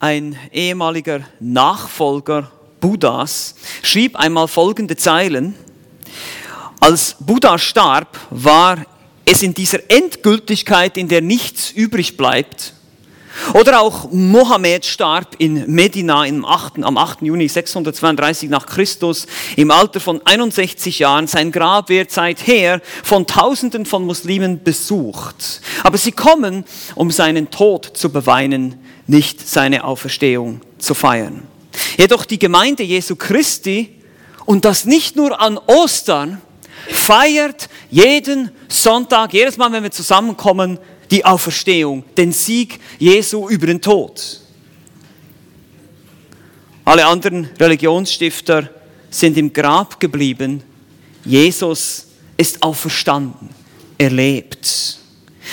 ein ehemaliger Nachfolger Buddhas, schrieb einmal folgende Zeilen. Als Buddha starb, war es in dieser Endgültigkeit, in der nichts übrig bleibt. Oder auch Mohammed starb in Medina im 8., am 8. Juni 632 nach Christus im Alter von 61 Jahren. Sein Grab wird seither von Tausenden von Muslimen besucht. Aber sie kommen, um seinen Tod zu beweinen, nicht seine Auferstehung zu feiern. Jedoch die Gemeinde Jesu Christi, und das nicht nur an Ostern, feiert jeden Sonntag, jedes Mal, wenn wir zusammenkommen, die Auferstehung, den Sieg Jesu über den Tod. Alle anderen Religionsstifter sind im Grab geblieben. Jesus ist auferstanden, er lebt.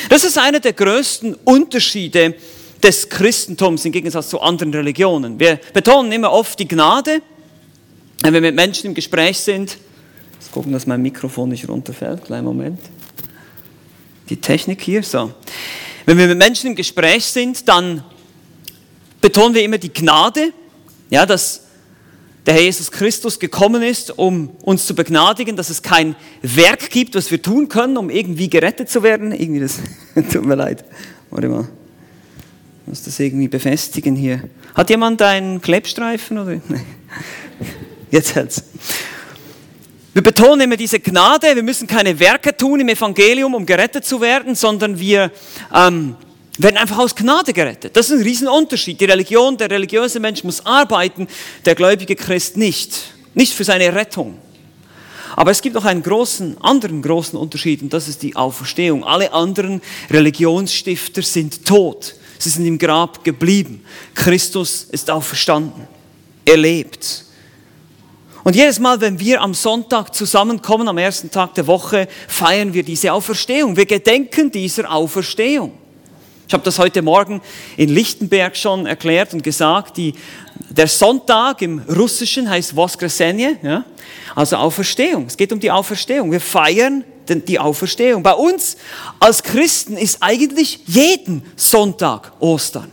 Das ist einer der größten Unterschiede des Christentums im Gegensatz zu anderen Religionen. Wir betonen immer oft die Gnade, wenn wir mit Menschen im Gespräch sind. Jetzt gucken, dass mein Mikrofon nicht runterfällt. Kleinen Moment. Die Technik hier, so. Wenn wir mit Menschen im Gespräch sind, dann betonen wir immer die Gnade, ja, dass der Herr Jesus Christus gekommen ist, um uns zu begnadigen, dass es kein Werk gibt, was wir tun können, um irgendwie gerettet zu werden. Irgendwie das, tut mir leid. Warte mal. Muss das irgendwie befestigen hier. Hat jemand einen Klebstreifen oder? Nein. Jetzt hält's. Wir betonen immer diese Gnade. Wir müssen keine Werke tun im Evangelium, um gerettet zu werden, sondern wir ähm, werden einfach aus Gnade gerettet. Das ist ein Riesenunterschied. Die Religion, der religiöse Mensch muss arbeiten, der gläubige Christ nicht. Nicht für seine Rettung. Aber es gibt noch einen großen, anderen großen Unterschied und das ist die Auferstehung. Alle anderen Religionsstifter sind tot. Sie sind im Grab geblieben. Christus ist auferstanden. Er lebt. Und jedes Mal, wenn wir am Sonntag zusammenkommen, am ersten Tag der Woche, feiern wir diese Auferstehung. Wir gedenken dieser Auferstehung. Ich habe das heute Morgen in Lichtenberg schon erklärt und gesagt. Die, der Sonntag im Russischen heißt Voskresenje, ja? also Auferstehung. Es geht um die Auferstehung. Wir feiern die Auferstehung. Bei uns als Christen ist eigentlich jeden Sonntag Ostern.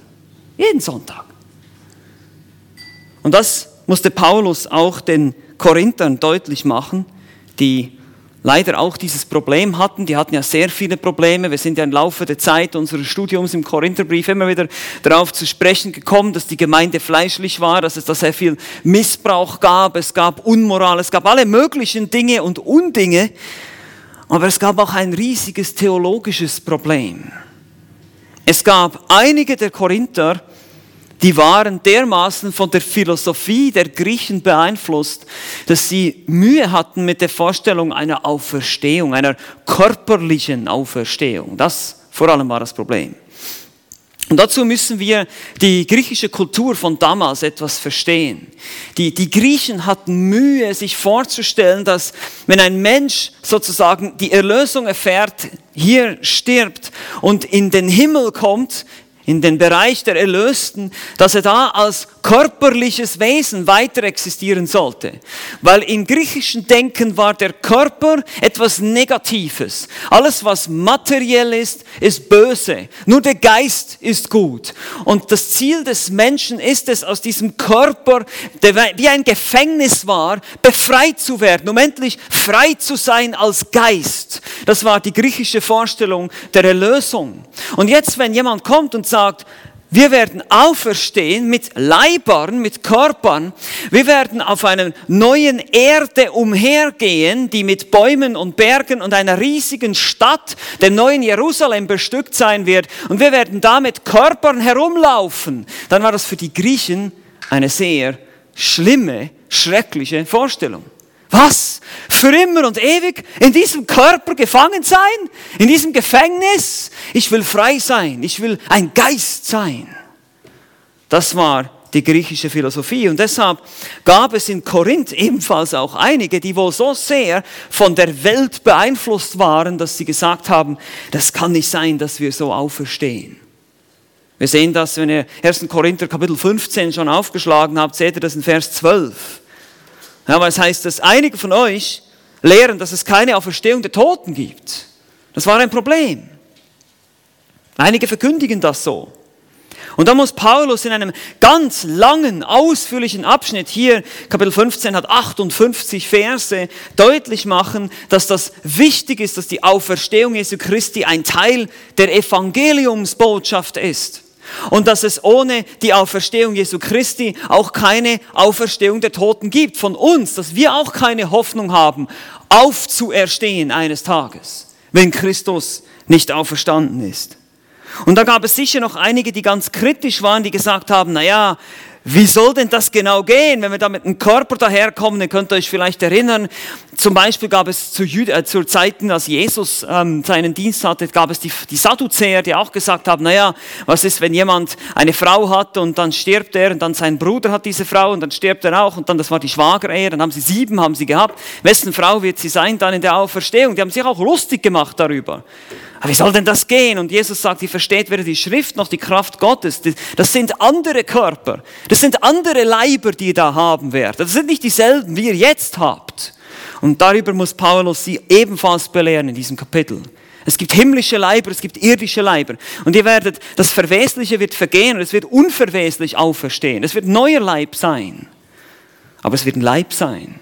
Jeden Sonntag. Und das musste Paulus auch den Korinthern deutlich machen, die leider auch dieses Problem hatten. Die hatten ja sehr viele Probleme. Wir sind ja im Laufe der Zeit unseres Studiums im Korintherbrief immer wieder darauf zu sprechen gekommen, dass die Gemeinde fleischlich war, dass es da sehr viel Missbrauch gab, es gab Unmoral, es gab alle möglichen Dinge und Undinge. Aber es gab auch ein riesiges theologisches Problem. Es gab einige der Korinther, die waren dermaßen von der Philosophie der Griechen beeinflusst, dass sie Mühe hatten mit der Vorstellung einer Auferstehung, einer körperlichen Auferstehung. Das vor allem war das Problem. Und dazu müssen wir die griechische Kultur von damals etwas verstehen. Die, die Griechen hatten Mühe, sich vorzustellen, dass wenn ein Mensch sozusagen die Erlösung erfährt, hier stirbt und in den Himmel kommt, in den Bereich der Erlösten, dass er da als körperliches Wesen weiter existieren sollte. Weil im griechischen Denken war der Körper etwas Negatives. Alles, was materiell ist, ist böse. Nur der Geist ist gut. Und das Ziel des Menschen ist es, aus diesem Körper, der wie ein Gefängnis war, befreit zu werden, um endlich frei zu sein als Geist. Das war die griechische Vorstellung der Erlösung. Und jetzt, wenn jemand kommt und sagt, wir werden auferstehen mit Leibern, mit Körpern. Wir werden auf einer neuen Erde umhergehen, die mit Bäumen und Bergen und einer riesigen Stadt, dem neuen Jerusalem, bestückt sein wird. Und wir werden da mit Körpern herumlaufen. Dann war das für die Griechen eine sehr schlimme, schreckliche Vorstellung. Was? Für immer und ewig in diesem Körper gefangen sein? In diesem Gefängnis? Ich will frei sein. Ich will ein Geist sein. Das war die griechische Philosophie. Und deshalb gab es in Korinth ebenfalls auch einige, die wohl so sehr von der Welt beeinflusst waren, dass sie gesagt haben, das kann nicht sein, dass wir so auferstehen. Wir sehen das, wenn ihr 1. Korinther Kapitel 15 schon aufgeschlagen habt, seht ihr das in Vers 12. Ja, weil es heißt, dass einige von euch lehren, dass es keine Auferstehung der Toten gibt. Das war ein Problem. Einige verkündigen das so. Und da muss Paulus in einem ganz langen, ausführlichen Abschnitt hier, Kapitel 15 hat 58 Verse, deutlich machen, dass das wichtig ist, dass die Auferstehung Jesu Christi ein Teil der Evangeliumsbotschaft ist. Und dass es ohne die Auferstehung Jesu Christi auch keine Auferstehung der Toten gibt. Von uns, dass wir auch keine Hoffnung haben, aufzuerstehen eines Tages, wenn Christus nicht auferstanden ist. Und da gab es sicher noch einige, die ganz kritisch waren, die gesagt haben, na ja, wie soll denn das genau gehen, wenn wir da mit einem Körper daherkommen? Ihr könnt euch vielleicht erinnern, zum Beispiel gab es zu, Jüd äh, zur Zeiten, als Jesus ähm, seinen Dienst hatte, gab es die, die Sadduzäer, die auch gesagt haben, naja, was ist, wenn jemand eine Frau hat und dann stirbt er und dann sein Bruder hat diese Frau und dann stirbt er auch und dann, das war die Schwagerehe, dann haben sie sieben, haben sie gehabt. Wessen Frau wird sie sein dann in der Auferstehung? Die haben sich auch lustig gemacht darüber. Aber wie soll denn das gehen? Und Jesus sagt, ihr versteht weder die Schrift noch die Kraft Gottes. Das sind andere Körper. Das sind andere Leiber, die ihr da haben werdet. Das sind nicht dieselben, wie ihr jetzt habt. Und darüber muss Paulus sie ebenfalls belehren in diesem Kapitel. Es gibt himmlische Leiber, es gibt irdische Leiber. Und ihr werdet, das Verwesliche wird vergehen und es wird unverweslich auferstehen. Es wird neuer Leib sein. Aber es wird ein Leib sein.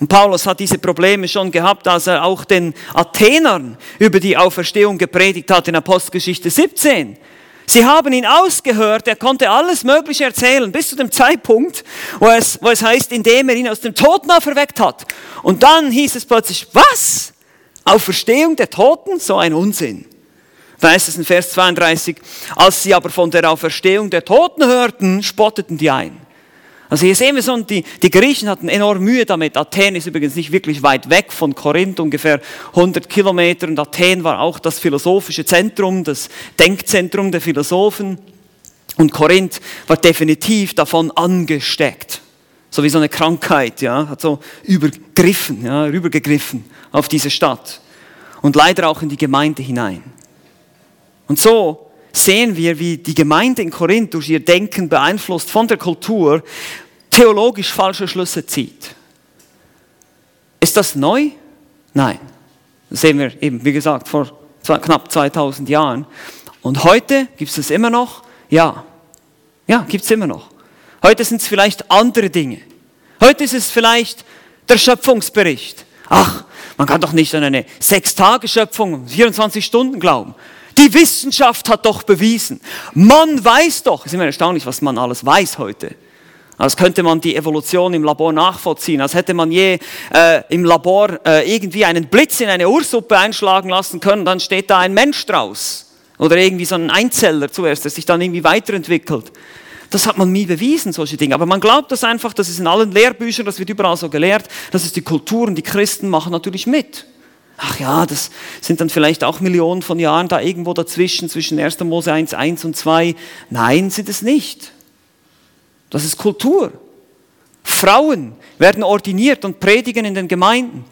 Und Paulus hat diese Probleme schon gehabt, als er auch den Athenern über die Auferstehung gepredigt hat in Apostelgeschichte 17. Sie haben ihn ausgehört, er konnte alles Mögliche erzählen, bis zu dem Zeitpunkt, wo es, wo es heißt, indem er ihn aus dem Toten auferweckt hat. Und dann hieß es plötzlich, was? Auferstehung der Toten? So ein Unsinn. Da heißt es in Vers 32, als sie aber von der Auferstehung der Toten hörten, spotteten die ein. Also hier sehen wir so, die, die Griechen hatten enorm Mühe damit. Athen ist übrigens nicht wirklich weit weg von Korinth, ungefähr 100 Kilometer. Und Athen war auch das philosophische Zentrum, das Denkzentrum der Philosophen. Und Korinth war definitiv davon angesteckt. So wie so eine Krankheit, ja, hat so übergriffen, ja, rübergegriffen auf diese Stadt. Und leider auch in die Gemeinde hinein. Und so sehen wir, wie die Gemeinde in Korinth durch ihr Denken beeinflusst von der Kultur theologisch falsche Schlüsse zieht. Ist das neu? Nein. Das sehen wir eben, wie gesagt, vor knapp 2000 Jahren. Und heute gibt es das immer noch? Ja. Ja, gibt es immer noch. Heute sind es vielleicht andere Dinge. Heute ist es vielleicht der Schöpfungsbericht. Ach, man kann doch nicht an eine Sechs-Tage-Schöpfung, 24 Stunden glauben. Die Wissenschaft hat doch bewiesen. Man weiß doch, es ist immer erstaunlich, was man alles weiß heute. Als könnte man die Evolution im Labor nachvollziehen, als hätte man je äh, im Labor äh, irgendwie einen Blitz in eine Ursuppe einschlagen lassen können, dann steht da ein Mensch draus. Oder irgendwie so ein Einzeller zuerst, der sich dann irgendwie weiterentwickelt. Das hat man nie bewiesen, solche Dinge. Aber man glaubt das einfach, das ist in allen Lehrbüchern, das wird überall so gelehrt, das ist die Kultur und die Christen machen natürlich mit ach ja, das sind dann vielleicht auch Millionen von Jahren da irgendwo dazwischen, zwischen 1. Mose 1, 1 und 2. Nein, sind es nicht. Das ist Kultur. Frauen werden ordiniert und predigen in den Gemeinden.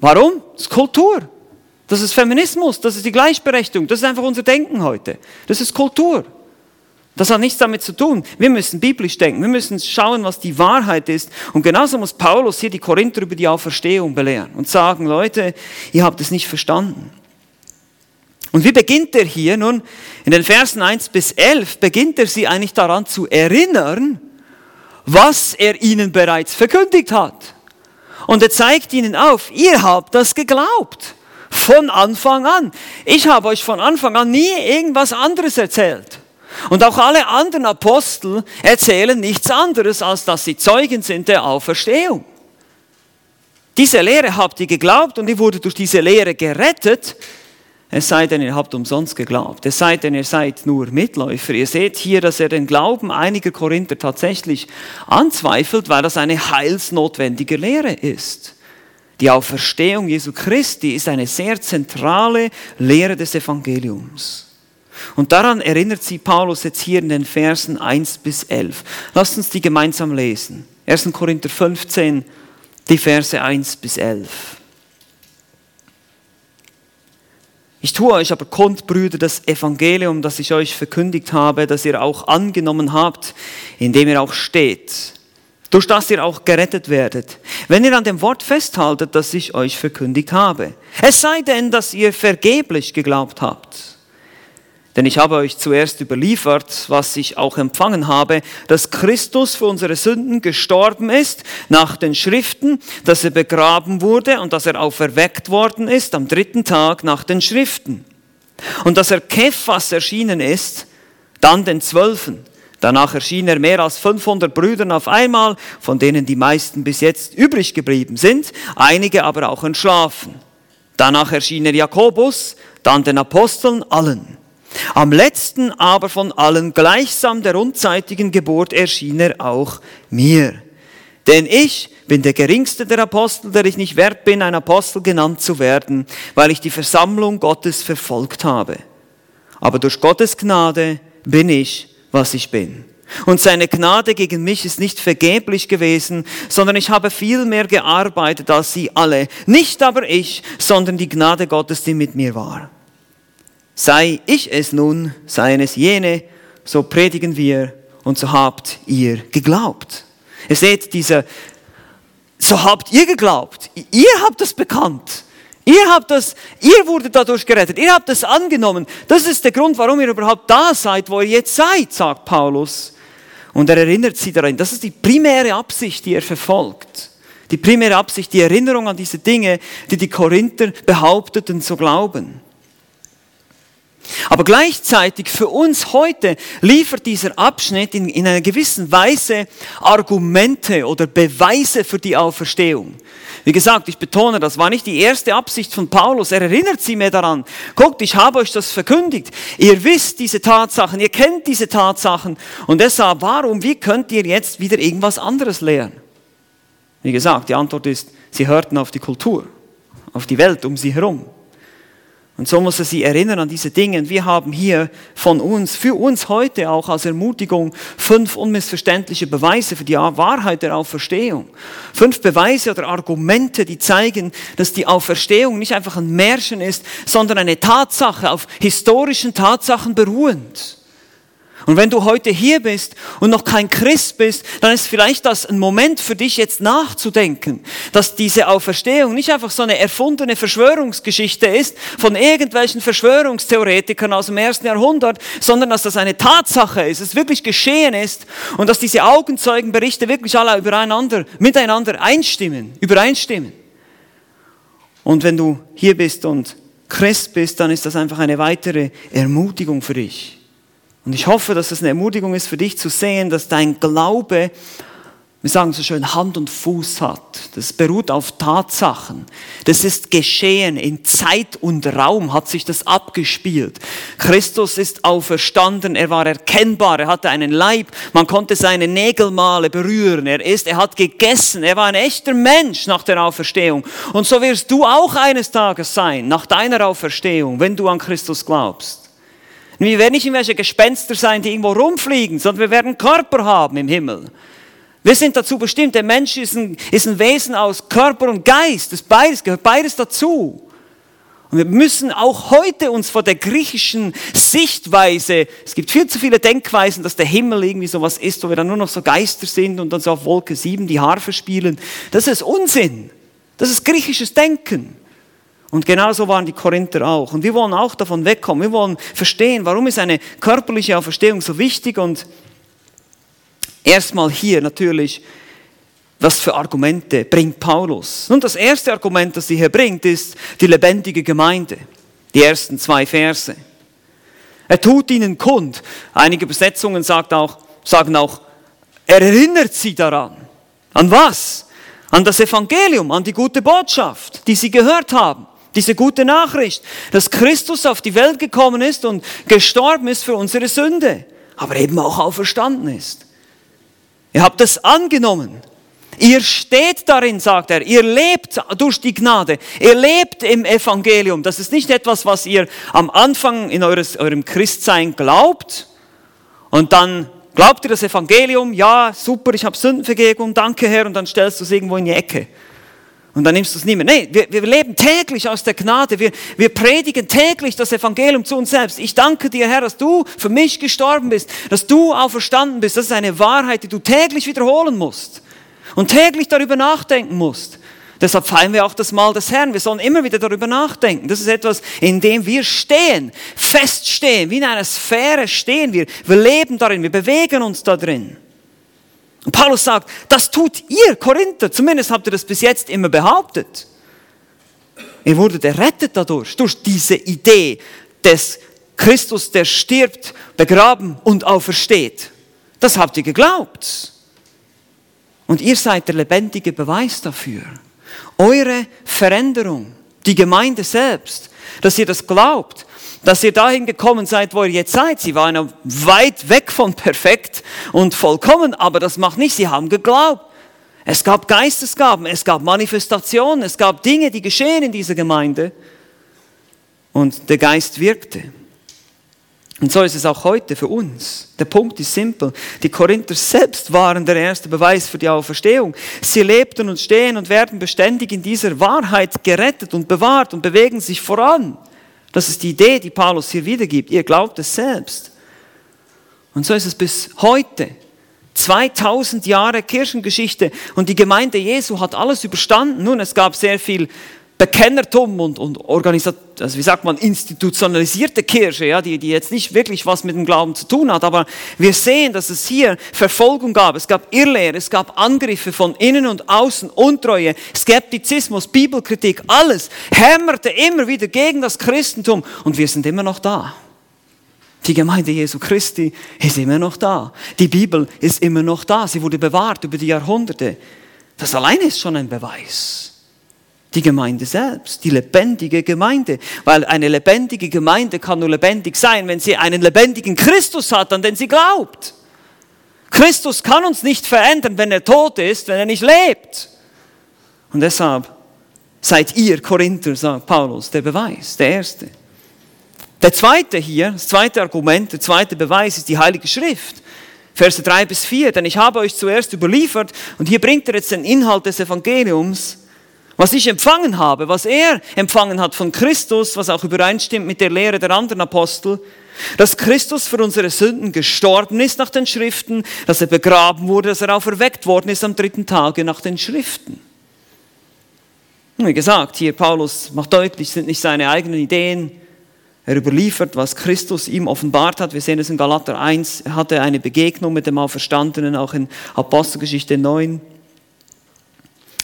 Warum? Das ist Kultur. Das ist Feminismus, das ist die Gleichberechtigung, das ist einfach unser Denken heute. Das ist Kultur. Das hat nichts damit zu tun. Wir müssen biblisch denken. Wir müssen schauen, was die Wahrheit ist. Und genauso muss Paulus hier die Korinther über die Auferstehung belehren und sagen, Leute, ihr habt es nicht verstanden. Und wie beginnt er hier? Nun, in den Versen 1 bis 11 beginnt er sie eigentlich daran zu erinnern, was er ihnen bereits verkündigt hat. Und er zeigt ihnen auf, ihr habt das geglaubt. Von Anfang an. Ich habe euch von Anfang an nie irgendwas anderes erzählt. Und auch alle anderen Apostel erzählen nichts anderes, als dass sie Zeugen sind der Auferstehung. Diese Lehre habt ihr geglaubt und ihr wurde durch diese Lehre gerettet, es sei denn, ihr habt umsonst geglaubt. Es sei denn, ihr seid nur Mitläufer. Ihr seht hier, dass er den Glauben einiger Korinther tatsächlich anzweifelt, weil das eine heilsnotwendige Lehre ist. Die Auferstehung Jesu Christi ist eine sehr zentrale Lehre des Evangeliums. Und daran erinnert sie Paulus jetzt hier in den Versen 1 bis 11. Lasst uns die gemeinsam lesen. 1. Korinther 15, die Verse 1 bis 11. Ich tue euch aber kund, Brüder, das Evangelium, das ich euch verkündigt habe, das ihr auch angenommen habt, in dem ihr auch steht, durch das ihr auch gerettet werdet, wenn ihr an dem Wort festhaltet, das ich euch verkündigt habe. Es sei denn, dass ihr vergeblich geglaubt habt. Denn ich habe euch zuerst überliefert, was ich auch empfangen habe, dass Christus für unsere Sünden gestorben ist nach den Schriften, dass er begraben wurde und dass er auferweckt worden ist am dritten Tag nach den Schriften. Und dass er Kephas erschienen ist, dann den Zwölfen. Danach erschien er mehr als 500 Brüdern auf einmal, von denen die meisten bis jetzt übrig geblieben sind, einige aber auch entschlafen. Danach erschien er Jakobus, dann den Aposteln allen. Am letzten aber von allen, gleichsam der unzeitigen Geburt, erschien er auch mir. Denn ich bin der geringste der Apostel, der ich nicht wert bin, ein Apostel genannt zu werden, weil ich die Versammlung Gottes verfolgt habe. Aber durch Gottes Gnade bin ich, was ich bin. Und seine Gnade gegen mich ist nicht vergeblich gewesen, sondern ich habe viel mehr gearbeitet als sie alle. Nicht aber ich, sondern die Gnade Gottes, die mit mir war. Sei ich es nun, seien es jene, so predigen wir und so habt ihr geglaubt. Ihr seht diese, so habt ihr geglaubt. Ihr habt es bekannt. Ihr habt das, ihr wurdet dadurch gerettet. Ihr habt es angenommen. Das ist der Grund, warum ihr überhaupt da seid, wo ihr jetzt seid, sagt Paulus. Und er erinnert sie daran. Das ist die primäre Absicht, die er verfolgt. Die primäre Absicht, die Erinnerung an diese Dinge, die die Korinther behaupteten zu glauben. Aber gleichzeitig für uns heute liefert dieser Abschnitt in, in einer gewissen Weise Argumente oder Beweise für die Auferstehung. Wie gesagt, ich betone, das war nicht die erste Absicht von Paulus. Er erinnert sie mir daran. Guckt, ich habe euch das verkündigt. Ihr wisst diese Tatsachen, ihr kennt diese Tatsachen. Und deshalb, warum, wie könnt ihr jetzt wieder irgendwas anderes lehren? Wie gesagt, die Antwort ist, sie hörten auf die Kultur, auf die Welt um sie herum. Und so muss er sie erinnern an diese Dinge. Wir haben hier von uns, für uns heute auch als Ermutigung, fünf unmissverständliche Beweise für die Wahrheit der Auferstehung. Fünf Beweise oder Argumente, die zeigen, dass die Auferstehung nicht einfach ein Märchen ist, sondern eine Tatsache auf historischen Tatsachen beruhend. Und wenn du heute hier bist und noch kein Christ bist, dann ist vielleicht das ein Moment für dich jetzt nachzudenken, dass diese Auferstehung nicht einfach so eine erfundene Verschwörungsgeschichte ist von irgendwelchen Verschwörungstheoretikern aus dem ersten Jahrhundert, sondern dass das eine Tatsache ist, es wirklich geschehen ist und dass diese Augenzeugenberichte wirklich alle übereinander, miteinander einstimmen, übereinstimmen. Und wenn du hier bist und Christ bist, dann ist das einfach eine weitere Ermutigung für dich. Und ich hoffe, dass es eine Ermutigung ist für dich zu sehen, dass dein Glaube, wir sagen so schön, Hand und Fuß hat. Das beruht auf Tatsachen. Das ist geschehen. In Zeit und Raum hat sich das abgespielt. Christus ist auferstanden. Er war erkennbar. Er hatte einen Leib. Man konnte seine Nägelmale berühren. Er ist, er hat gegessen. Er war ein echter Mensch nach der Auferstehung. Und so wirst du auch eines Tages sein, nach deiner Auferstehung, wenn du an Christus glaubst. Wir werden nicht irgendwelche Gespenster sein, die irgendwo rumfliegen, sondern wir werden Körper haben im Himmel. Wir sind dazu bestimmt. Der Mensch ist ein, ist ein Wesen aus Körper und Geist. Das beides gehört beides dazu. Und wir müssen auch heute uns vor der griechischen Sichtweise, es gibt viel zu viele Denkweisen, dass der Himmel irgendwie so was ist, wo wir dann nur noch so Geister sind und dann so auf Wolke 7 die Harfe spielen. Das ist Unsinn. Das ist griechisches Denken. Und genauso waren die Korinther auch. Und wir wollen auch davon wegkommen. Wir wollen verstehen, warum ist eine körperliche Auferstehung so wichtig. Und erstmal hier natürlich, was für Argumente bringt Paulus? Nun, das erste Argument, das er hier bringt, ist die lebendige Gemeinde. Die ersten zwei Verse. Er tut ihnen kund. Einige Übersetzungen sagt auch, sagen auch, er erinnert sie daran. An was? An das Evangelium, an die gute Botschaft, die sie gehört haben. Diese gute Nachricht, dass Christus auf die Welt gekommen ist und gestorben ist für unsere Sünde, aber eben auch auferstanden ist. Ihr habt es angenommen. Ihr steht darin, sagt er. Ihr lebt durch die Gnade. Ihr lebt im Evangelium. Das ist nicht etwas, was ihr am Anfang in eures, eurem Christsein glaubt und dann glaubt ihr das Evangelium. Ja, super, ich habe Sündenvergebung, danke Herr, und dann stellst du es irgendwo in die Ecke. Und dann nimmst du es nicht mehr. Nee, wir, wir leben täglich aus der Gnade. Wir, wir predigen täglich das Evangelium zu uns selbst. Ich danke dir, Herr, dass du für mich gestorben bist, dass du auferstanden bist. Das ist eine Wahrheit, die du täglich wiederholen musst und täglich darüber nachdenken musst. Deshalb feiern wir auch das Mahl des Herrn. Wir sollen immer wieder darüber nachdenken. Das ist etwas, in dem wir stehen, feststehen, wie in einer Sphäre stehen wir. Wir leben darin, wir bewegen uns da drin. Und Paulus sagt, das tut ihr, Korinther. Zumindest habt ihr das bis jetzt immer behauptet. Ihr wurdet errettet dadurch, durch diese Idee des Christus, der stirbt, begraben und aufersteht. Das habt ihr geglaubt. Und ihr seid der lebendige Beweis dafür. Eure Veränderung, die Gemeinde selbst, dass ihr das glaubt, dass ihr dahin gekommen seid, wo ihr jetzt seid. Sie waren weit weg von perfekt und vollkommen, aber das macht nicht. Sie haben geglaubt. Es gab Geistesgaben, es gab Manifestationen, es gab Dinge, die geschehen in dieser Gemeinde. Und der Geist wirkte. Und so ist es auch heute für uns. Der Punkt ist simpel. Die Korinther selbst waren der erste Beweis für die Auferstehung. Sie lebten und stehen und werden beständig in dieser Wahrheit gerettet und bewahrt und bewegen sich voran. Das ist die Idee, die Paulus hier wiedergibt. Ihr glaubt es selbst. Und so ist es bis heute. 2000 Jahre Kirchengeschichte und die Gemeinde Jesu hat alles überstanden. Nun, es gab sehr viel Bekennertum und, und Organisat also wie sagt man, institutionalisierte Kirche, ja, die, die jetzt nicht wirklich was mit dem Glauben zu tun hat, aber wir sehen, dass es hier Verfolgung gab, es gab Irrlehre, es gab Angriffe von innen und außen, Untreue, Skeptizismus, Bibelkritik, alles hämmerte immer wieder gegen das Christentum und wir sind immer noch da. Die Gemeinde Jesu Christi ist immer noch da. Die Bibel ist immer noch da. Sie wurde bewahrt über die Jahrhunderte. Das alleine ist schon ein Beweis. Die Gemeinde selbst, die lebendige Gemeinde. Weil eine lebendige Gemeinde kann nur lebendig sein, wenn sie einen lebendigen Christus hat, an den sie glaubt. Christus kann uns nicht verändern, wenn er tot ist, wenn er nicht lebt. Und deshalb seid ihr, Korinther, sagt Paulus, der Beweis, der erste. Der zweite hier, das zweite Argument, der zweite Beweis ist die Heilige Schrift. Verse 3 bis 4, denn ich habe euch zuerst überliefert und hier bringt er jetzt den Inhalt des Evangeliums, was ich empfangen habe, was er empfangen hat von Christus, was auch übereinstimmt mit der Lehre der anderen Apostel, dass Christus für unsere Sünden gestorben ist nach den Schriften, dass er begraben wurde, dass er auferweckt worden ist am dritten Tage nach den Schriften. Wie gesagt, hier Paulus macht deutlich, sind nicht seine eigenen Ideen, er überliefert, was Christus ihm offenbart hat. Wir sehen es in Galater 1. Er hatte eine Begegnung mit dem Auferstandenen, auch in Apostelgeschichte 9.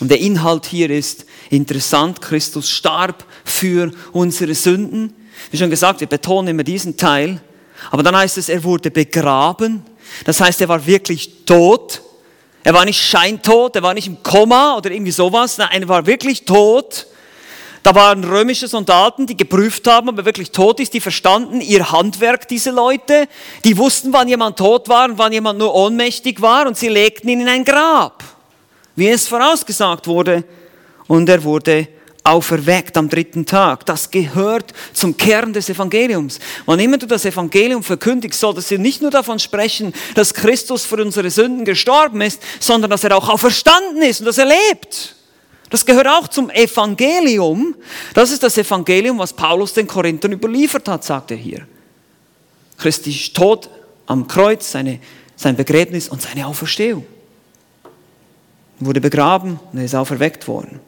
Und der Inhalt hier ist interessant. Christus starb für unsere Sünden. Wie schon gesagt, wir betonen immer diesen Teil. Aber dann heißt es, er wurde begraben. Das heißt, er war wirklich tot. Er war nicht scheintot, er war nicht im Koma oder irgendwie sowas. Nein, er war wirklich tot. Da waren römische Soldaten, die geprüft haben, ob er wirklich tot ist, die verstanden ihr Handwerk, diese Leute. Die wussten, wann jemand tot war und wann jemand nur ohnmächtig war und sie legten ihn in ein Grab, wie es vorausgesagt wurde. Und er wurde auferweckt am dritten Tag. Das gehört zum Kern des Evangeliums. Wann immer du das Evangelium verkündigst, solltest du nicht nur davon sprechen, dass Christus für unsere Sünden gestorben ist, sondern dass er auch auferstanden ist und dass er lebt. Das gehört auch zum Evangelium. Das ist das Evangelium, was Paulus den Korinthern überliefert hat, sagt er hier. Christi Tod am Kreuz, seine, sein Begräbnis und seine Auferstehung. Wurde begraben und er ist auferweckt worden.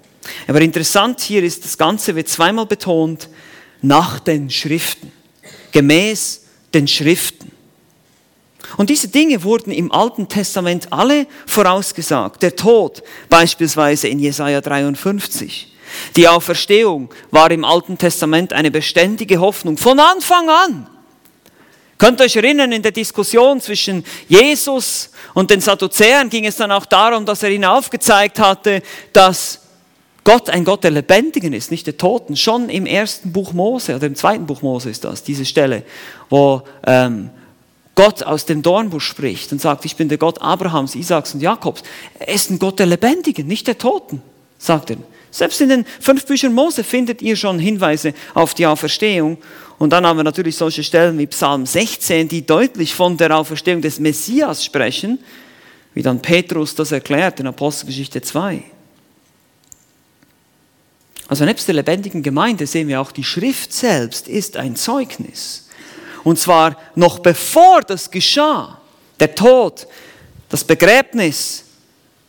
Aber interessant hier ist, das Ganze wird zweimal betont, nach den Schriften, gemäß den Schriften. Und diese Dinge wurden im Alten Testament alle vorausgesagt. Der Tod beispielsweise in Jesaja 53. Die Auferstehung war im Alten Testament eine beständige Hoffnung von Anfang an. Könnt ihr euch erinnern, in der Diskussion zwischen Jesus und den Sadduzäern ging es dann auch darum, dass er ihnen aufgezeigt hatte, dass Gott ein Gott der Lebendigen ist, nicht der Toten. Schon im ersten Buch Mose oder im zweiten Buch Mose ist das, diese Stelle, wo ähm, Gott aus dem Dornbusch spricht und sagt, ich bin der Gott Abrahams, Isaaks und Jakobs. Er ist ein Gott der Lebendigen, nicht der Toten, sagt er. Selbst in den fünf Büchern Mose findet ihr schon Hinweise auf die Auferstehung. Und dann haben wir natürlich solche Stellen wie Psalm 16, die deutlich von der Auferstehung des Messias sprechen, wie dann Petrus das erklärt in Apostelgeschichte 2. Also nebst der lebendigen Gemeinde sehen wir auch, die Schrift selbst ist ein Zeugnis. Und zwar noch bevor das geschah, der Tod, das Begräbnis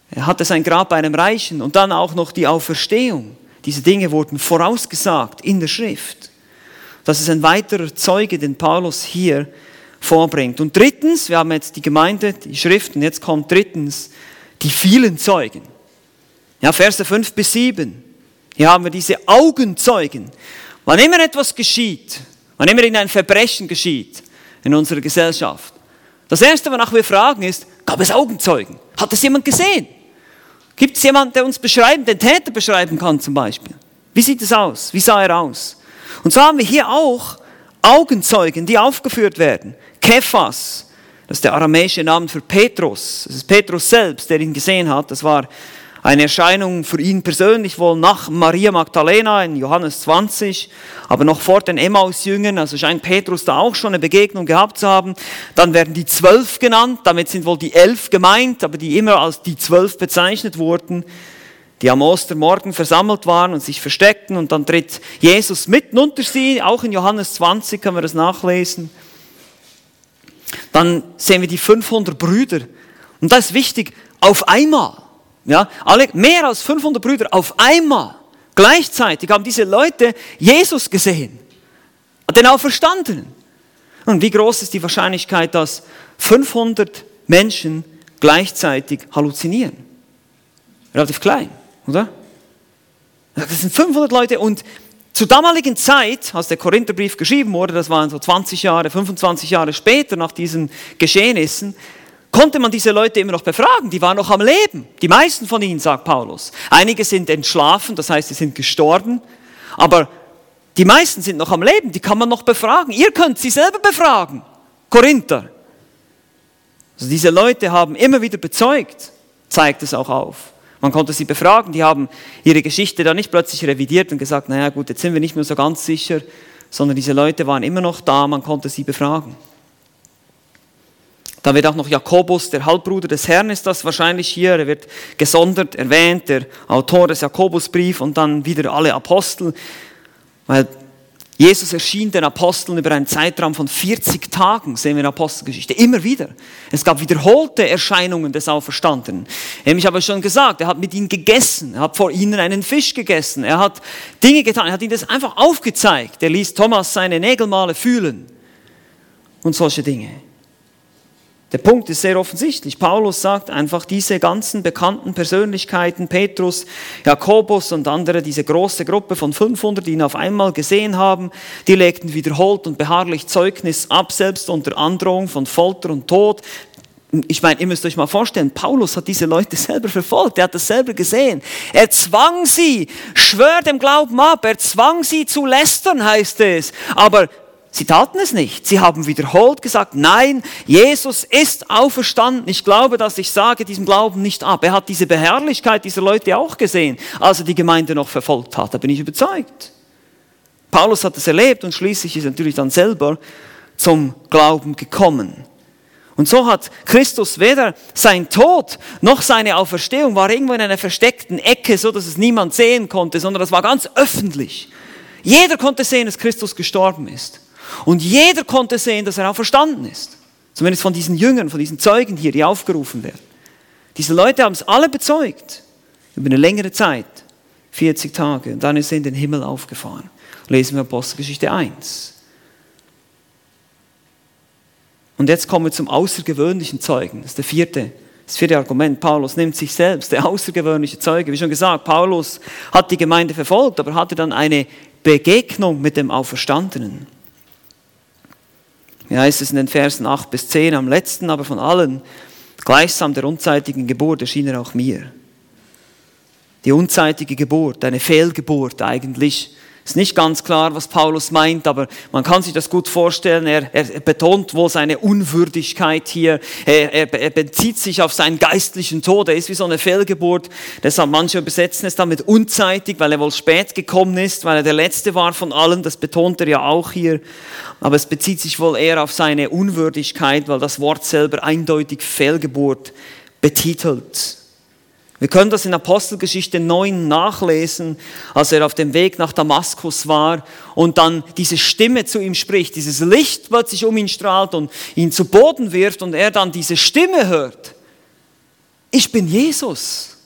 Er hatte sein Grab bei einem Reichen und dann auch noch die Auferstehung. Diese Dinge wurden vorausgesagt in der Schrift. Das ist ein weiterer Zeuge, den Paulus hier vorbringt. Und drittens, wir haben jetzt die Gemeinde, die Schrift, und jetzt kommt drittens die vielen Zeugen. Ja, Verse 5 bis 7. Hier haben wir diese Augenzeugen. Wann immer etwas geschieht, wann immer ein Verbrechen geschieht in unserer Gesellschaft, das Erste, wonach wir fragen, ist, gab es Augenzeugen? Hat es jemand gesehen? Gibt es jemanden, der uns beschreiben, den Täter beschreiben kann zum Beispiel? Wie sieht es aus? Wie sah er aus? Und so haben wir hier auch Augenzeugen, die aufgeführt werden. Kephas, das ist der aramäische Name für Petrus. Das ist Petrus selbst, der ihn gesehen hat. Das war eine Erscheinung für ihn persönlich wohl nach Maria Magdalena in Johannes 20, aber noch vor den Emmaus-Jüngern, also scheint Petrus da auch schon eine Begegnung gehabt zu haben. Dann werden die Zwölf genannt, damit sind wohl die Elf gemeint, aber die immer als die Zwölf bezeichnet wurden, die am Ostermorgen versammelt waren und sich versteckten und dann tritt Jesus mitten unter sie, auch in Johannes 20 können wir das nachlesen. Dann sehen wir die 500 Brüder und das ist wichtig, auf einmal. Ja, alle, mehr als 500 Brüder auf einmal, gleichzeitig haben diese Leute Jesus gesehen, den Auferstandenen. Und wie groß ist die Wahrscheinlichkeit, dass 500 Menschen gleichzeitig halluzinieren? Relativ klein, oder? Das sind 500 Leute und zur damaligen Zeit, als der Korintherbrief geschrieben wurde, das waren so 20 Jahre, 25 Jahre später nach diesen Geschehnissen, konnte man diese Leute immer noch befragen. Die waren noch am Leben. Die meisten von ihnen, sagt Paulus. Einige sind entschlafen, das heißt, sie sind gestorben. Aber die meisten sind noch am Leben, die kann man noch befragen. Ihr könnt sie selber befragen. Korinther. Also diese Leute haben immer wieder bezeugt, zeigt es auch auf. Man konnte sie befragen, die haben ihre Geschichte dann nicht plötzlich revidiert und gesagt, naja gut, jetzt sind wir nicht mehr so ganz sicher, sondern diese Leute waren immer noch da, man konnte sie befragen. Da wird auch noch Jakobus, der Halbbruder des Herrn, ist das wahrscheinlich hier. Er wird gesondert erwähnt, der Autor des Jakobusbriefs und dann wieder alle Apostel. Weil Jesus erschien den Aposteln über einen Zeitraum von 40 Tagen, sehen wir in der Apostelgeschichte, immer wieder. Es gab wiederholte Erscheinungen des Auferstandenen. Ich habe schon gesagt, er hat mit ihnen gegessen, er hat vor ihnen einen Fisch gegessen, er hat Dinge getan, er hat ihnen das einfach aufgezeigt. Er ließ Thomas seine Nägelmale fühlen und solche Dinge. Der Punkt ist sehr offensichtlich. Paulus sagt einfach, diese ganzen bekannten Persönlichkeiten, Petrus, Jakobus und andere, diese große Gruppe von 500, die ihn auf einmal gesehen haben, die legten wiederholt und beharrlich Zeugnis ab, selbst unter Androhung von Folter und Tod. Ich meine, ihr müsst euch mal vorstellen, Paulus hat diese Leute selber verfolgt, er hat das selber gesehen. Er zwang sie, schwör dem Glauben ab, er zwang sie zu lästern, heißt es. Aber Sie taten es nicht. Sie haben wiederholt gesagt, nein, Jesus ist auferstanden. Ich glaube, dass ich sage diesem Glauben nicht ab. Er hat diese Beherrlichkeit dieser Leute auch gesehen, als er die Gemeinde noch verfolgt hat. Da bin ich überzeugt. Paulus hat es erlebt und schließlich ist er natürlich dann selber zum Glauben gekommen. Und so hat Christus weder sein Tod noch seine Auferstehung war irgendwo in einer versteckten Ecke, so dass es niemand sehen konnte, sondern das war ganz öffentlich. Jeder konnte sehen, dass Christus gestorben ist. Und jeder konnte sehen, dass er auch verstanden ist. Zumindest von diesen Jüngern, von diesen Zeugen hier, die aufgerufen werden. Diese Leute haben es alle bezeugt. Über eine längere Zeit. 40 Tage. Und dann ist er in den Himmel aufgefahren. Lesen wir Apostelgeschichte 1. Und jetzt kommen wir zum außergewöhnlichen Zeugen. Das ist der vierte, das vierte Argument. Paulus nimmt sich selbst, der außergewöhnliche Zeuge. Wie schon gesagt, Paulus hat die Gemeinde verfolgt, aber hatte dann eine Begegnung mit dem Auferstandenen. Wie heißt es in den Versen 8 bis 10, am letzten aber von allen, gleichsam der unzeitigen Geburt, erschien er auch mir. Die unzeitige Geburt, eine Fehlgeburt eigentlich, ist nicht ganz klar, was Paulus meint, aber man kann sich das gut vorstellen. Er, er betont wohl seine Unwürdigkeit hier. Er, er, er, bezieht sich auf seinen geistlichen Tod. Er ist wie so eine Fehlgeburt. Deshalb manche übersetzen es damit unzeitig, weil er wohl spät gekommen ist, weil er der Letzte war von allen. Das betont er ja auch hier. Aber es bezieht sich wohl eher auf seine Unwürdigkeit, weil das Wort selber eindeutig Fehlgeburt betitelt. Wir können das in Apostelgeschichte 9 nachlesen, als er auf dem Weg nach Damaskus war und dann diese Stimme zu ihm spricht, dieses Licht plötzlich um ihn strahlt und ihn zu Boden wirft und er dann diese Stimme hört. ich bin Jesus,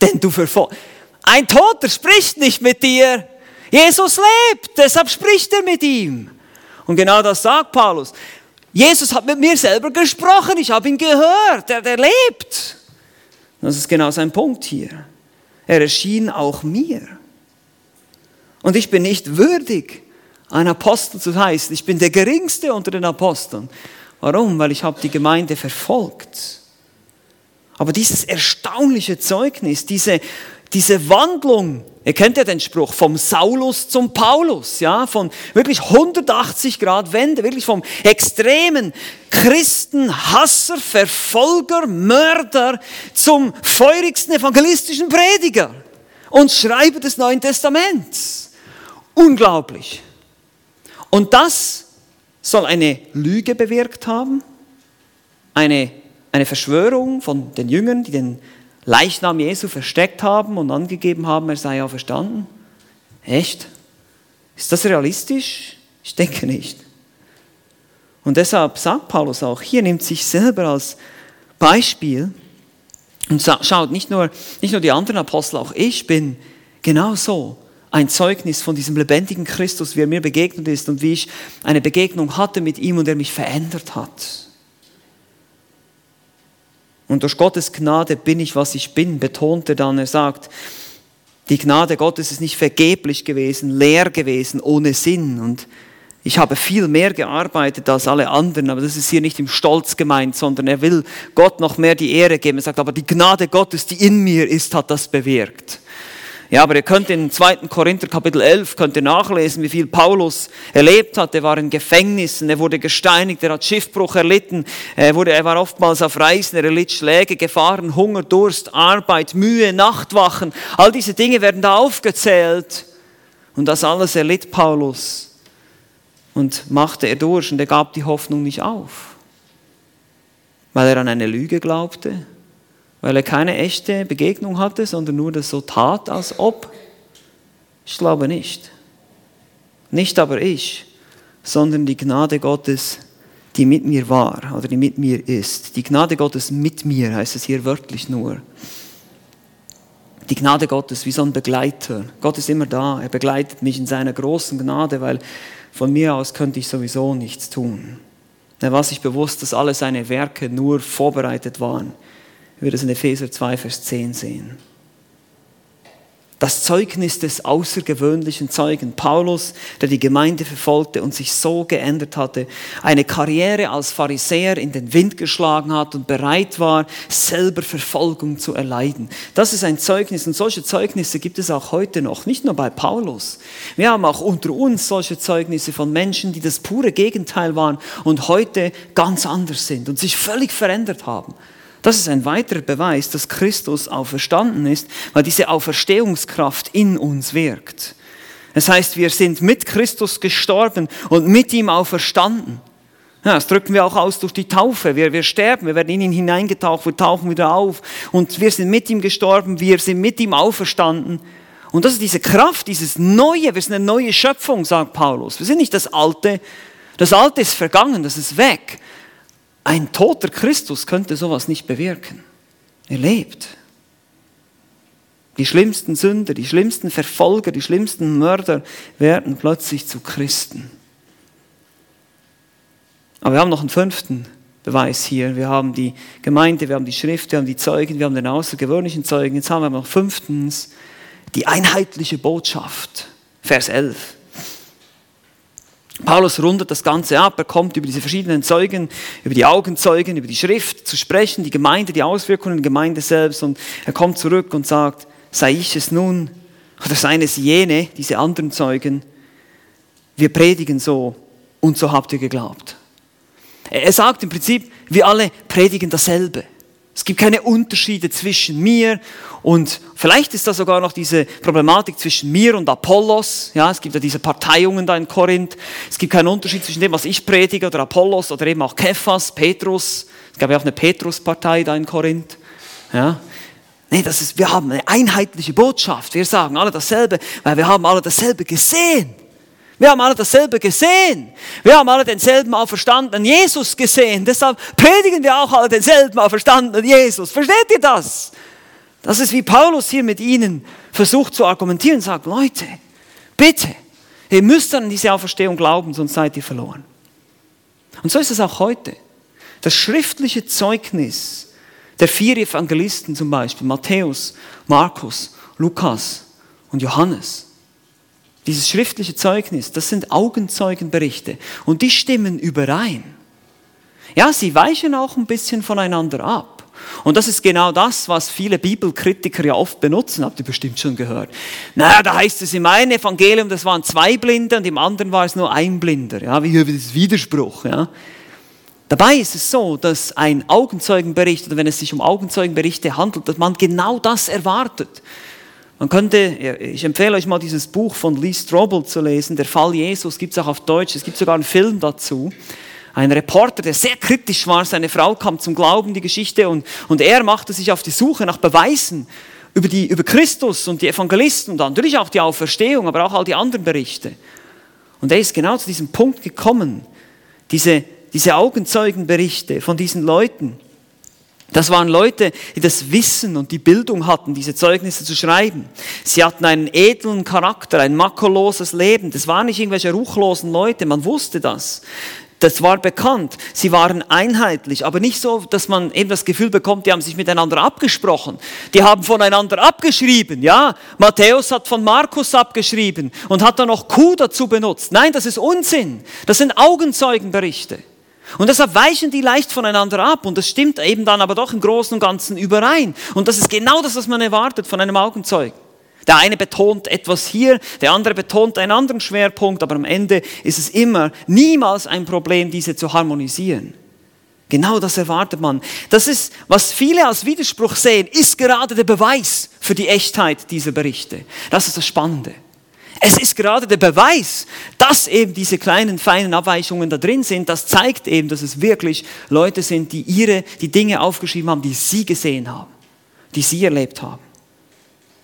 denn du verfolgst. Ein Toter spricht nicht mit dir. Jesus lebt, deshalb spricht er mit ihm. Und genau das sagt Paulus. Jesus hat mit mir selber gesprochen, ich habe ihn gehört, er, der lebt. Das ist genau sein Punkt hier. Er erschien auch mir. Und ich bin nicht würdig, ein Apostel zu heißen. Ich bin der geringste unter den Aposteln. Warum? Weil ich habe die Gemeinde verfolgt. Aber dieses erstaunliche Zeugnis, diese, diese Wandlung, ihr kennt ja den Spruch, vom Saulus zum Paulus, ja, von wirklich 180 Grad Wende, wirklich vom extremen Christen, Hasser, Verfolger, Mörder zum feurigsten evangelistischen Prediger und Schreiber des Neuen Testaments. Unglaublich. Und das soll eine Lüge bewirkt haben, eine eine Verschwörung von den Jüngern, die den Leichnam Jesu versteckt haben und angegeben haben, er sei ja verstanden? Echt? Ist das realistisch? Ich denke nicht. Und deshalb sagt Paulus auch, hier nimmt sich selber als Beispiel und schaut, nicht nur, nicht nur die anderen Apostel, auch ich bin genauso ein Zeugnis von diesem lebendigen Christus, wie er mir begegnet ist und wie ich eine Begegnung hatte mit ihm und er mich verändert hat. Und durch Gottes Gnade bin ich, was ich bin, betonte dann. Er sagt, die Gnade Gottes ist nicht vergeblich gewesen, leer gewesen, ohne Sinn. Und ich habe viel mehr gearbeitet als alle anderen, aber das ist hier nicht im Stolz gemeint, sondern er will Gott noch mehr die Ehre geben. Er sagt, aber die Gnade Gottes, die in mir ist, hat das bewirkt. Ja, aber ihr könnt in 2. Korinther Kapitel 11 könnt ihr nachlesen, wie viel Paulus erlebt hat. Er war in Gefängnissen, er wurde gesteinigt, er hat Schiffbruch erlitten, er, wurde, er war oftmals auf Reisen, er erlitt Schläge, Gefahren, Hunger, Durst, Arbeit, Mühe, Nachtwachen. All diese Dinge werden da aufgezählt. Und das alles erlitt Paulus und machte er durch und er gab die Hoffnung nicht auf, weil er an eine Lüge glaubte weil er keine echte Begegnung hatte, sondern nur das so tat, als ob? Ich glaube nicht. Nicht aber ich, sondern die Gnade Gottes, die mit mir war oder die mit mir ist. Die Gnade Gottes mit mir heißt es hier wörtlich nur. Die Gnade Gottes wie so ein Begleiter. Gott ist immer da, er begleitet mich in seiner großen Gnade, weil von mir aus könnte ich sowieso nichts tun. Er war sich bewusst, dass alle seine Werke nur vorbereitet waren wir das in Epheser 2, Vers 10 sehen. Das Zeugnis des außergewöhnlichen Zeugen Paulus, der die Gemeinde verfolgte und sich so geändert hatte, eine Karriere als Pharisäer in den Wind geschlagen hat und bereit war, selber Verfolgung zu erleiden. Das ist ein Zeugnis und solche Zeugnisse gibt es auch heute noch, nicht nur bei Paulus. Wir haben auch unter uns solche Zeugnisse von Menschen, die das pure Gegenteil waren und heute ganz anders sind und sich völlig verändert haben. Das ist ein weiterer Beweis, dass Christus auferstanden ist, weil diese Auferstehungskraft in uns wirkt. Das heißt, wir sind mit Christus gestorben und mit ihm auferstanden. Ja, das drücken wir auch aus durch die Taufe. Wir, wir sterben, wir werden in ihn hineingetaucht, wir tauchen wieder auf und wir sind mit ihm gestorben, wir sind mit ihm auferstanden. Und das ist diese Kraft, dieses Neue, wir sind eine neue Schöpfung, sagt Paulus. Wir sind nicht das Alte. Das Alte ist vergangen, das ist weg. Ein toter Christus könnte sowas nicht bewirken. Er lebt. Die schlimmsten Sünder, die schlimmsten Verfolger, die schlimmsten Mörder werden plötzlich zu Christen. Aber wir haben noch einen fünften Beweis hier. Wir haben die Gemeinde, wir haben die Schrift, wir haben die Zeugen, wir haben den außergewöhnlichen Zeugen. Jetzt haben wir noch fünftens die einheitliche Botschaft. Vers 11. Paulus rundet das Ganze ab, er kommt über diese verschiedenen Zeugen, über die Augenzeugen, über die Schrift zu sprechen, die Gemeinde, die Auswirkungen der Gemeinde selbst und er kommt zurück und sagt, sei ich es nun oder seien es jene, diese anderen Zeugen, wir predigen so und so habt ihr geglaubt. Er sagt im Prinzip, wir alle predigen dasselbe. Es gibt keine Unterschiede zwischen mir und vielleicht ist da sogar noch diese Problematik zwischen mir und Apollos. Ja, es gibt ja diese Parteiungen da in Korinth. Es gibt keinen Unterschied zwischen dem, was ich predige oder Apollos oder eben auch Kephas, Petrus. Es gab ja auch eine Petrus-Partei da in Korinth. Ja. Nee, das ist, wir haben eine einheitliche Botschaft. Wir sagen alle dasselbe, weil wir haben alle dasselbe gesehen. Wir haben alle dasselbe gesehen. Wir haben alle denselben auferstandenen Jesus gesehen. Deshalb predigen wir auch alle denselben auferstandenen Jesus. Versteht ihr das? Das ist wie Paulus hier mit ihnen versucht zu argumentieren und sagt, Leute, bitte, ihr müsst an diese Auferstehung glauben, sonst seid ihr verloren. Und so ist es auch heute. Das schriftliche Zeugnis der vier Evangelisten zum Beispiel, Matthäus, Markus, Lukas und Johannes, dieses schriftliche Zeugnis, das sind Augenzeugenberichte und die stimmen überein. Ja, sie weichen auch ein bisschen voneinander ab. Und das ist genau das, was viele Bibelkritiker ja oft benutzen, habt ihr bestimmt schon gehört. Naja, da heißt es im einen Evangelium, das waren zwei Blinde und im anderen war es nur ein Blinder. Ja, wie das Widerspruch. Ja. Dabei ist es so, dass ein Augenzeugenbericht oder wenn es sich um Augenzeugenberichte handelt, dass man genau das erwartet. Man könnte, ich empfehle euch mal dieses Buch von Lee Strobel zu lesen, Der Fall Jesus, gibt es auch auf Deutsch, es gibt sogar einen Film dazu. Ein Reporter, der sehr kritisch war, seine Frau kam zum Glauben, die Geschichte, und, und er machte sich auf die Suche nach Beweisen über, die, über Christus und die Evangelisten und natürlich auch die Auferstehung, aber auch all die anderen Berichte. Und er ist genau zu diesem Punkt gekommen, diese, diese Augenzeugenberichte von diesen Leuten, das waren Leute, die das Wissen und die Bildung hatten, diese Zeugnisse zu schreiben. Sie hatten einen edlen Charakter, ein makelloses Leben. Das waren nicht irgendwelche ruchlosen Leute, man wusste das. Das war bekannt. Sie waren einheitlich, aber nicht so, dass man eben das Gefühl bekommt, die haben sich miteinander abgesprochen. Die haben voneinander abgeschrieben, ja. Matthäus hat von Markus abgeschrieben und hat dann noch Q dazu benutzt. Nein, das ist Unsinn. Das sind Augenzeugenberichte. Und deshalb weichen die leicht voneinander ab und das stimmt eben dann aber doch im Großen und Ganzen überein. Und das ist genau das, was man erwartet von einem Augenzeugen. Der eine betont etwas hier, der andere betont einen anderen Schwerpunkt, aber am Ende ist es immer niemals ein Problem, diese zu harmonisieren. Genau das erwartet man. Das ist, was viele als Widerspruch sehen, ist gerade der Beweis für die Echtheit dieser Berichte. Das ist das Spannende. Es ist gerade der Beweis, dass eben diese kleinen, feinen Abweichungen da drin sind. Das zeigt eben, dass es wirklich Leute sind, die ihre, die Dinge aufgeschrieben haben, die sie gesehen haben, die sie erlebt haben.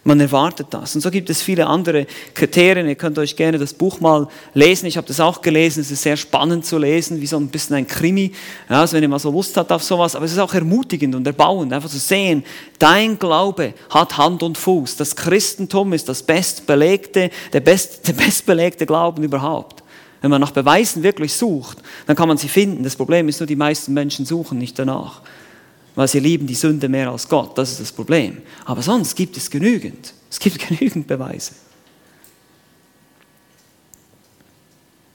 Man erwartet das. Und so gibt es viele andere Kriterien. Ihr könnt euch gerne das Buch mal lesen. Ich habe das auch gelesen. Es ist sehr spannend zu lesen, wie so ein bisschen ein Krimi. Ja, also wenn ihr mal so Lust habt auf sowas. Aber es ist auch ermutigend und erbauend, einfach zu sehen, dein Glaube hat Hand und Fuß. Das Christentum ist das bestbelegte, der, best, der bestbelegte Glauben überhaupt. Wenn man nach Beweisen wirklich sucht, dann kann man sie finden. Das Problem ist nur, die meisten Menschen suchen nicht danach weil sie lieben die Sünde mehr als Gott. Das ist das Problem. Aber sonst gibt es genügend. Es gibt genügend Beweise.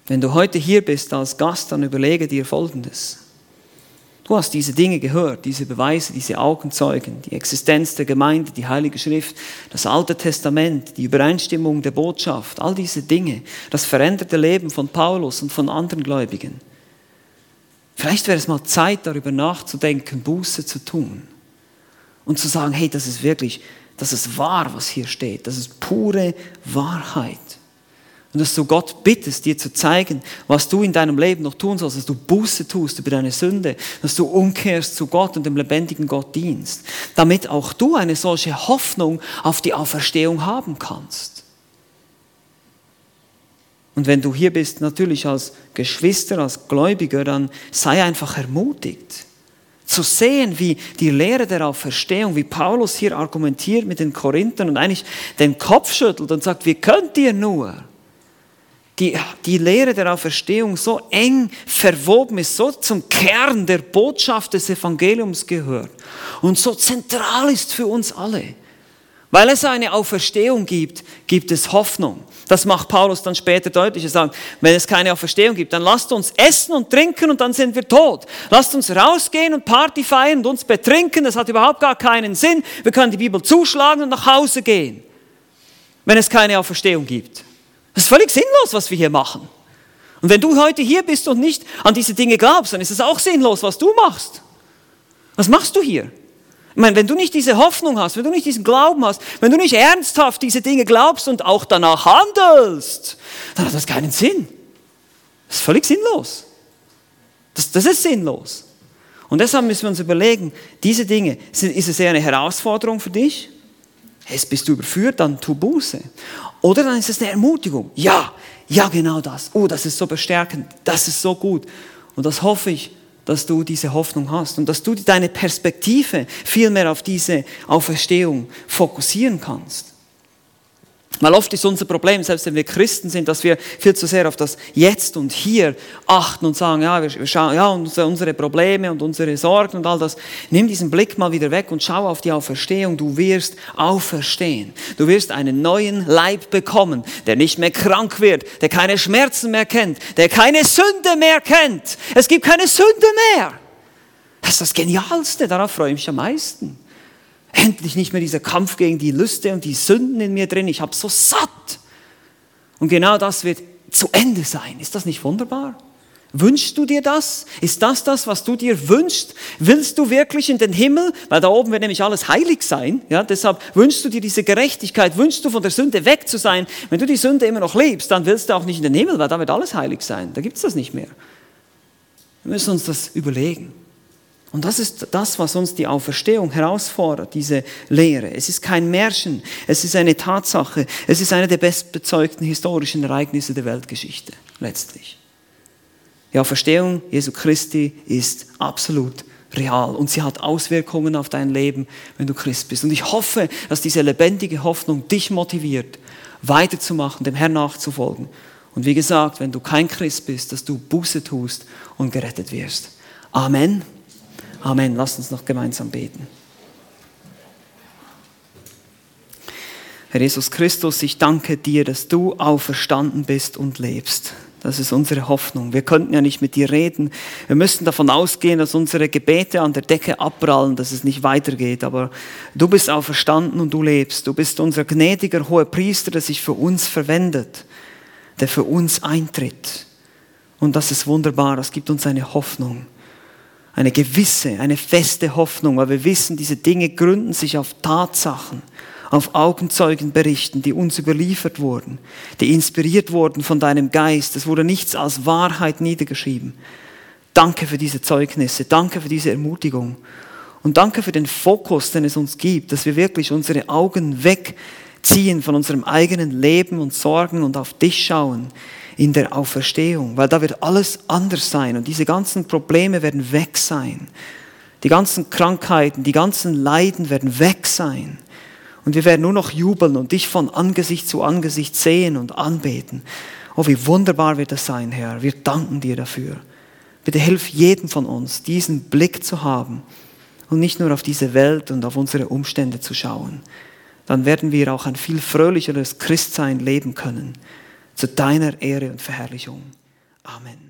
Wenn du heute hier bist als Gast, dann überlege dir Folgendes. Du hast diese Dinge gehört, diese Beweise, diese Augenzeugen, die Existenz der Gemeinde, die Heilige Schrift, das Alte Testament, die Übereinstimmung der Botschaft, all diese Dinge, das veränderte Leben von Paulus und von anderen Gläubigen. Vielleicht wäre es mal Zeit, darüber nachzudenken, Buße zu tun und zu sagen, hey, das ist wirklich, das ist wahr, was hier steht. Das ist pure Wahrheit. Und dass du Gott bittest, dir zu zeigen, was du in deinem Leben noch tun sollst, dass du Buße tust über deine Sünde, dass du umkehrst zu Gott und dem lebendigen Gott dienst, damit auch du eine solche Hoffnung auf die Auferstehung haben kannst. Und wenn du hier bist, natürlich als Geschwister, als Gläubiger, dann sei einfach ermutigt. Zu sehen, wie die Lehre der Auferstehung, wie Paulus hier argumentiert mit den Korinthern und eigentlich den Kopf schüttelt und sagt, wie könnt ihr nur? Die, die Lehre der Auferstehung so eng verwoben ist, so zum Kern der Botschaft des Evangeliums gehört und so zentral ist für uns alle. Weil es eine Auferstehung gibt, gibt es Hoffnung. Das macht Paulus dann später deutlich. Er sagt, wenn es keine Auferstehung gibt, dann lasst uns essen und trinken und dann sind wir tot. Lasst uns rausgehen und Party feiern und uns betrinken. Das hat überhaupt gar keinen Sinn. Wir können die Bibel zuschlagen und nach Hause gehen, wenn es keine Auferstehung gibt. Das ist völlig sinnlos, was wir hier machen. Und wenn du heute hier bist und nicht an diese Dinge glaubst, dann ist es auch sinnlos, was du machst. Was machst du hier? Ich meine, wenn du nicht diese Hoffnung hast, wenn du nicht diesen Glauben hast, wenn du nicht ernsthaft diese Dinge glaubst und auch danach handelst, dann hat das keinen Sinn. Das ist völlig sinnlos. Das, das ist sinnlos. Und deshalb müssen wir uns überlegen, diese Dinge, ist es eher eine Herausforderung für dich Jetzt bist du überführt, dann tu Buße. Oder dann ist es eine Ermutigung. Ja, ja, genau das. Oh, das ist so bestärkend, das ist so gut. Und das hoffe ich, dass du diese Hoffnung hast und dass du deine Perspektive viel mehr auf diese Auferstehung fokussieren kannst. Weil oft ist unser Problem, selbst wenn wir Christen sind, dass wir viel zu sehr auf das Jetzt und Hier achten und sagen, ja, wir schauen, ja, unsere Probleme und unsere Sorgen und all das. Nimm diesen Blick mal wieder weg und schau auf die Auferstehung. Du wirst auferstehen. Du wirst einen neuen Leib bekommen, der nicht mehr krank wird, der keine Schmerzen mehr kennt, der keine Sünde mehr kennt. Es gibt keine Sünde mehr. Das ist das Genialste, darauf freue ich mich am meisten. Endlich nicht mehr dieser Kampf gegen die Lüste und die Sünden in mir drin. Ich habe so satt. Und genau das wird zu Ende sein. Ist das nicht wunderbar? Wünschst du dir das? Ist das das, was du dir wünschst? Willst du wirklich in den Himmel? Weil da oben wird nämlich alles heilig sein. Ja, deshalb wünschst du dir diese Gerechtigkeit, wünschst du von der Sünde weg zu sein. Wenn du die Sünde immer noch liebst, dann willst du auch nicht in den Himmel, weil da wird alles heilig sein. Da gibt es das nicht mehr. Wir müssen uns das überlegen. Und das ist das, was uns die Auferstehung herausfordert, diese Lehre. Es ist kein Märchen, es ist eine Tatsache, es ist eine der bestbezeugten historischen Ereignisse der Weltgeschichte, letztlich. Die Auferstehung Jesu Christi ist absolut real und sie hat Auswirkungen auf dein Leben, wenn du Christ bist. Und ich hoffe, dass diese lebendige Hoffnung dich motiviert, weiterzumachen, dem Herrn nachzufolgen. Und wie gesagt, wenn du kein Christ bist, dass du Buße tust und gerettet wirst. Amen. Amen. Lasst uns noch gemeinsam beten. Herr Jesus Christus, ich danke dir, dass du auferstanden bist und lebst. Das ist unsere Hoffnung. Wir könnten ja nicht mit dir reden. Wir müssten davon ausgehen, dass unsere Gebete an der Decke abprallen, dass es nicht weitergeht. Aber du bist auferstanden und du lebst. Du bist unser gnädiger hoher Priester, der sich für uns verwendet, der für uns eintritt. Und das ist wunderbar. Das gibt uns eine Hoffnung eine gewisse, eine feste Hoffnung, weil wir wissen, diese Dinge gründen sich auf Tatsachen, auf Augenzeugenberichten, die uns überliefert wurden, die inspiriert wurden von deinem Geist. Es wurde nichts als Wahrheit niedergeschrieben. Danke für diese Zeugnisse, danke für diese Ermutigung und danke für den Fokus, den es uns gibt, dass wir wirklich unsere Augen wegziehen von unserem eigenen Leben und Sorgen und auf dich schauen in der Auferstehung, weil da wird alles anders sein und diese ganzen Probleme werden weg sein. Die ganzen Krankheiten, die ganzen Leiden werden weg sein. Und wir werden nur noch jubeln und dich von Angesicht zu Angesicht sehen und anbeten. Oh, wie wunderbar wird das sein, Herr. Wir danken dir dafür. Bitte hilf jedem von uns, diesen Blick zu haben und nicht nur auf diese Welt und auf unsere Umstände zu schauen. Dann werden wir auch ein viel fröhlicheres Christsein leben können zu deiner Ehre und Verherrlichung. Amen.